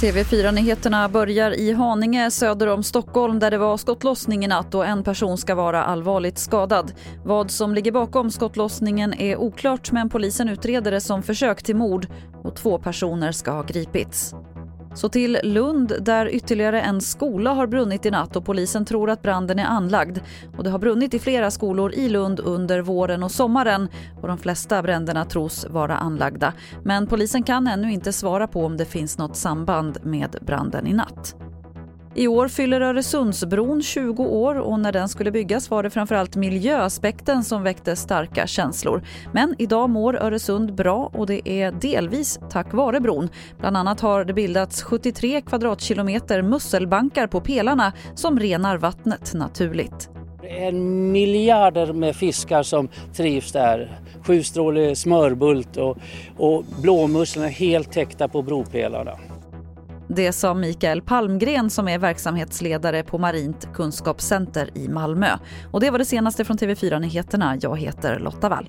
TV4-nyheterna börjar i Haninge söder om Stockholm där det var skottlossning i natt och en person ska vara allvarligt skadad. Vad som ligger bakom skottlossningen är oklart men polisen utreder det som försök till mord och två personer ska ha gripits. Så till Lund där ytterligare en skola har brunnit i natt och polisen tror att branden är anlagd. Och det har brunnit i flera skolor i Lund under våren och sommaren och de flesta bränderna tros vara anlagda. Men polisen kan ännu inte svara på om det finns något samband med branden i natt. I år fyller Öresundsbron 20 år och när den skulle byggas var det framförallt miljöaspekten som väckte starka känslor. Men idag mår Öresund bra och det är delvis tack vare bron. Bland annat har det bildats 73 kvadratkilometer musselbankar på pelarna som renar vattnet naturligt. Det är miljarder med fiskar som trivs där. Sjustrålig smörbult och, och blåmusslorna är helt täckta på bropelarna. Det sa Mikael Palmgren som är verksamhetsledare på Marint kunskapscenter i Malmö. Och det var det senaste från TV4 Nyheterna. Jag heter Lotta Wall.